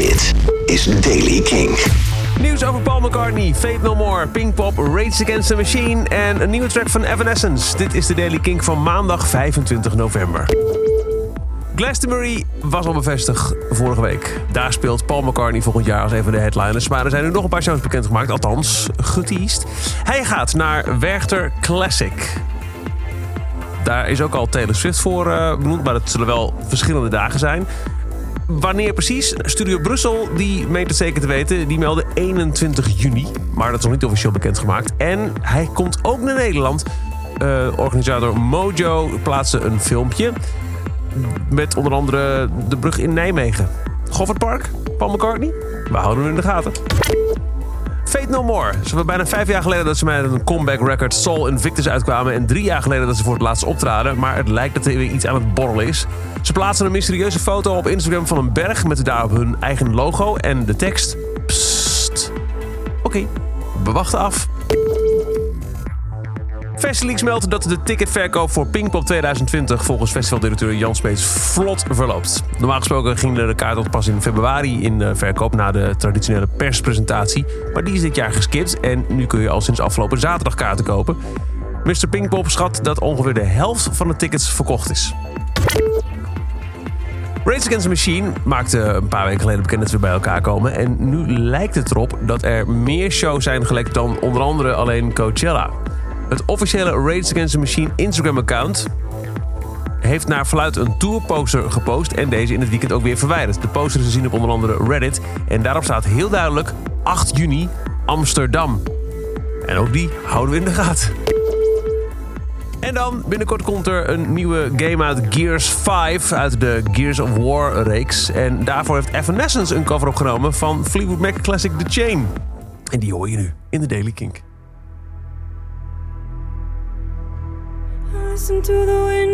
Dit is Daily King. Nieuws over Paul McCartney, Fate No More, Pinkpop, Rage Against the Machine en een nieuwe track van Evanescence. Dit is de Daily King van maandag 25 november. Glastonbury was al bevestigd vorige week. Daar speelt Paul McCartney volgend jaar als een van de headliners. Maar er zijn nu nog een paar shows bekendgemaakt, althans geteased. Hij gaat naar Werchter Classic. Daar is ook al Taylor Swift voor uh, benoemd, maar het zullen wel verschillende dagen zijn. Wanneer precies? Studio Brussel, die meent het zeker te weten, die meldde 21 juni. Maar dat is nog niet officieel bekendgemaakt. En hij komt ook naar Nederland. Uh, organisator Mojo plaatste een filmpje. Met onder andere de brug in Nijmegen. Goffertpark, Paul McCartney. We houden hem in de gaten. No More. Ze was bijna vijf jaar geleden dat ze met een comeback record Soul Invictus uitkwamen. En drie jaar geleden dat ze voor het laatst optraden. Maar het lijkt dat er weer iets aan het borrelen is. Ze plaatsen een mysterieuze foto op Instagram van een berg met daarop hun eigen logo en de tekst. Psst. Oké, we wachten af. Festileaks meldt dat de ticketverkoop voor Pinkpop 2020 volgens festivaldirecteur Jan Smeets vlot verloopt. Normaal gesproken ging de kaart pas in februari in verkoop na de traditionele perspresentatie. Maar die is dit jaar geskipt en nu kun je al sinds afgelopen zaterdag kaarten kopen. Mr. Pinkpop schat dat ongeveer de helft van de tickets verkocht is. Rage Against the Machine maakte een paar weken geleden bekend dat we bij elkaar komen. En nu lijkt het erop dat er meer shows zijn gelekt dan onder andere alleen Coachella. Het officiële Rage Against the Machine Instagram-account heeft naar verluid een tourposter gepost en deze in het weekend ook weer verwijderd. De poster is te zien op onder andere Reddit en daarop staat heel duidelijk 8 juni Amsterdam. En ook die houden we in de gaten. En dan binnenkort komt er een nieuwe game uit Gears 5 uit de Gears of War reeks. En daarvoor heeft Evanescence een cover opgenomen van Fleetwood Mac Classic The Chain. En die hoor je nu in de Daily Kink. Listen to the wind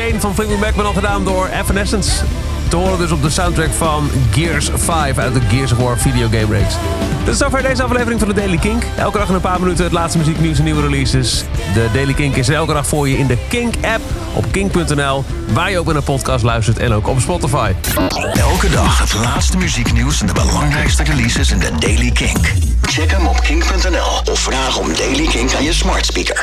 Chain van Fleetwood Mac werd al gedaan door Evanescence. Te horen dus op de soundtrack van Gears 5 uit de Gears of War videogame reeks. Dat is zover deze aflevering van de Daily Kink. Elke dag in een paar minuten het laatste muzieknieuws en nieuwe releases. De Daily Kink is elke dag voor je in de Kink-app op kink.nl... waar je ook een podcast luistert en ook op Spotify. Elke dag het laatste muzieknieuws en de belangrijkste releases in de Daily Kink. Check hem op kink.nl of vraag om Daily Kink aan je smart speaker.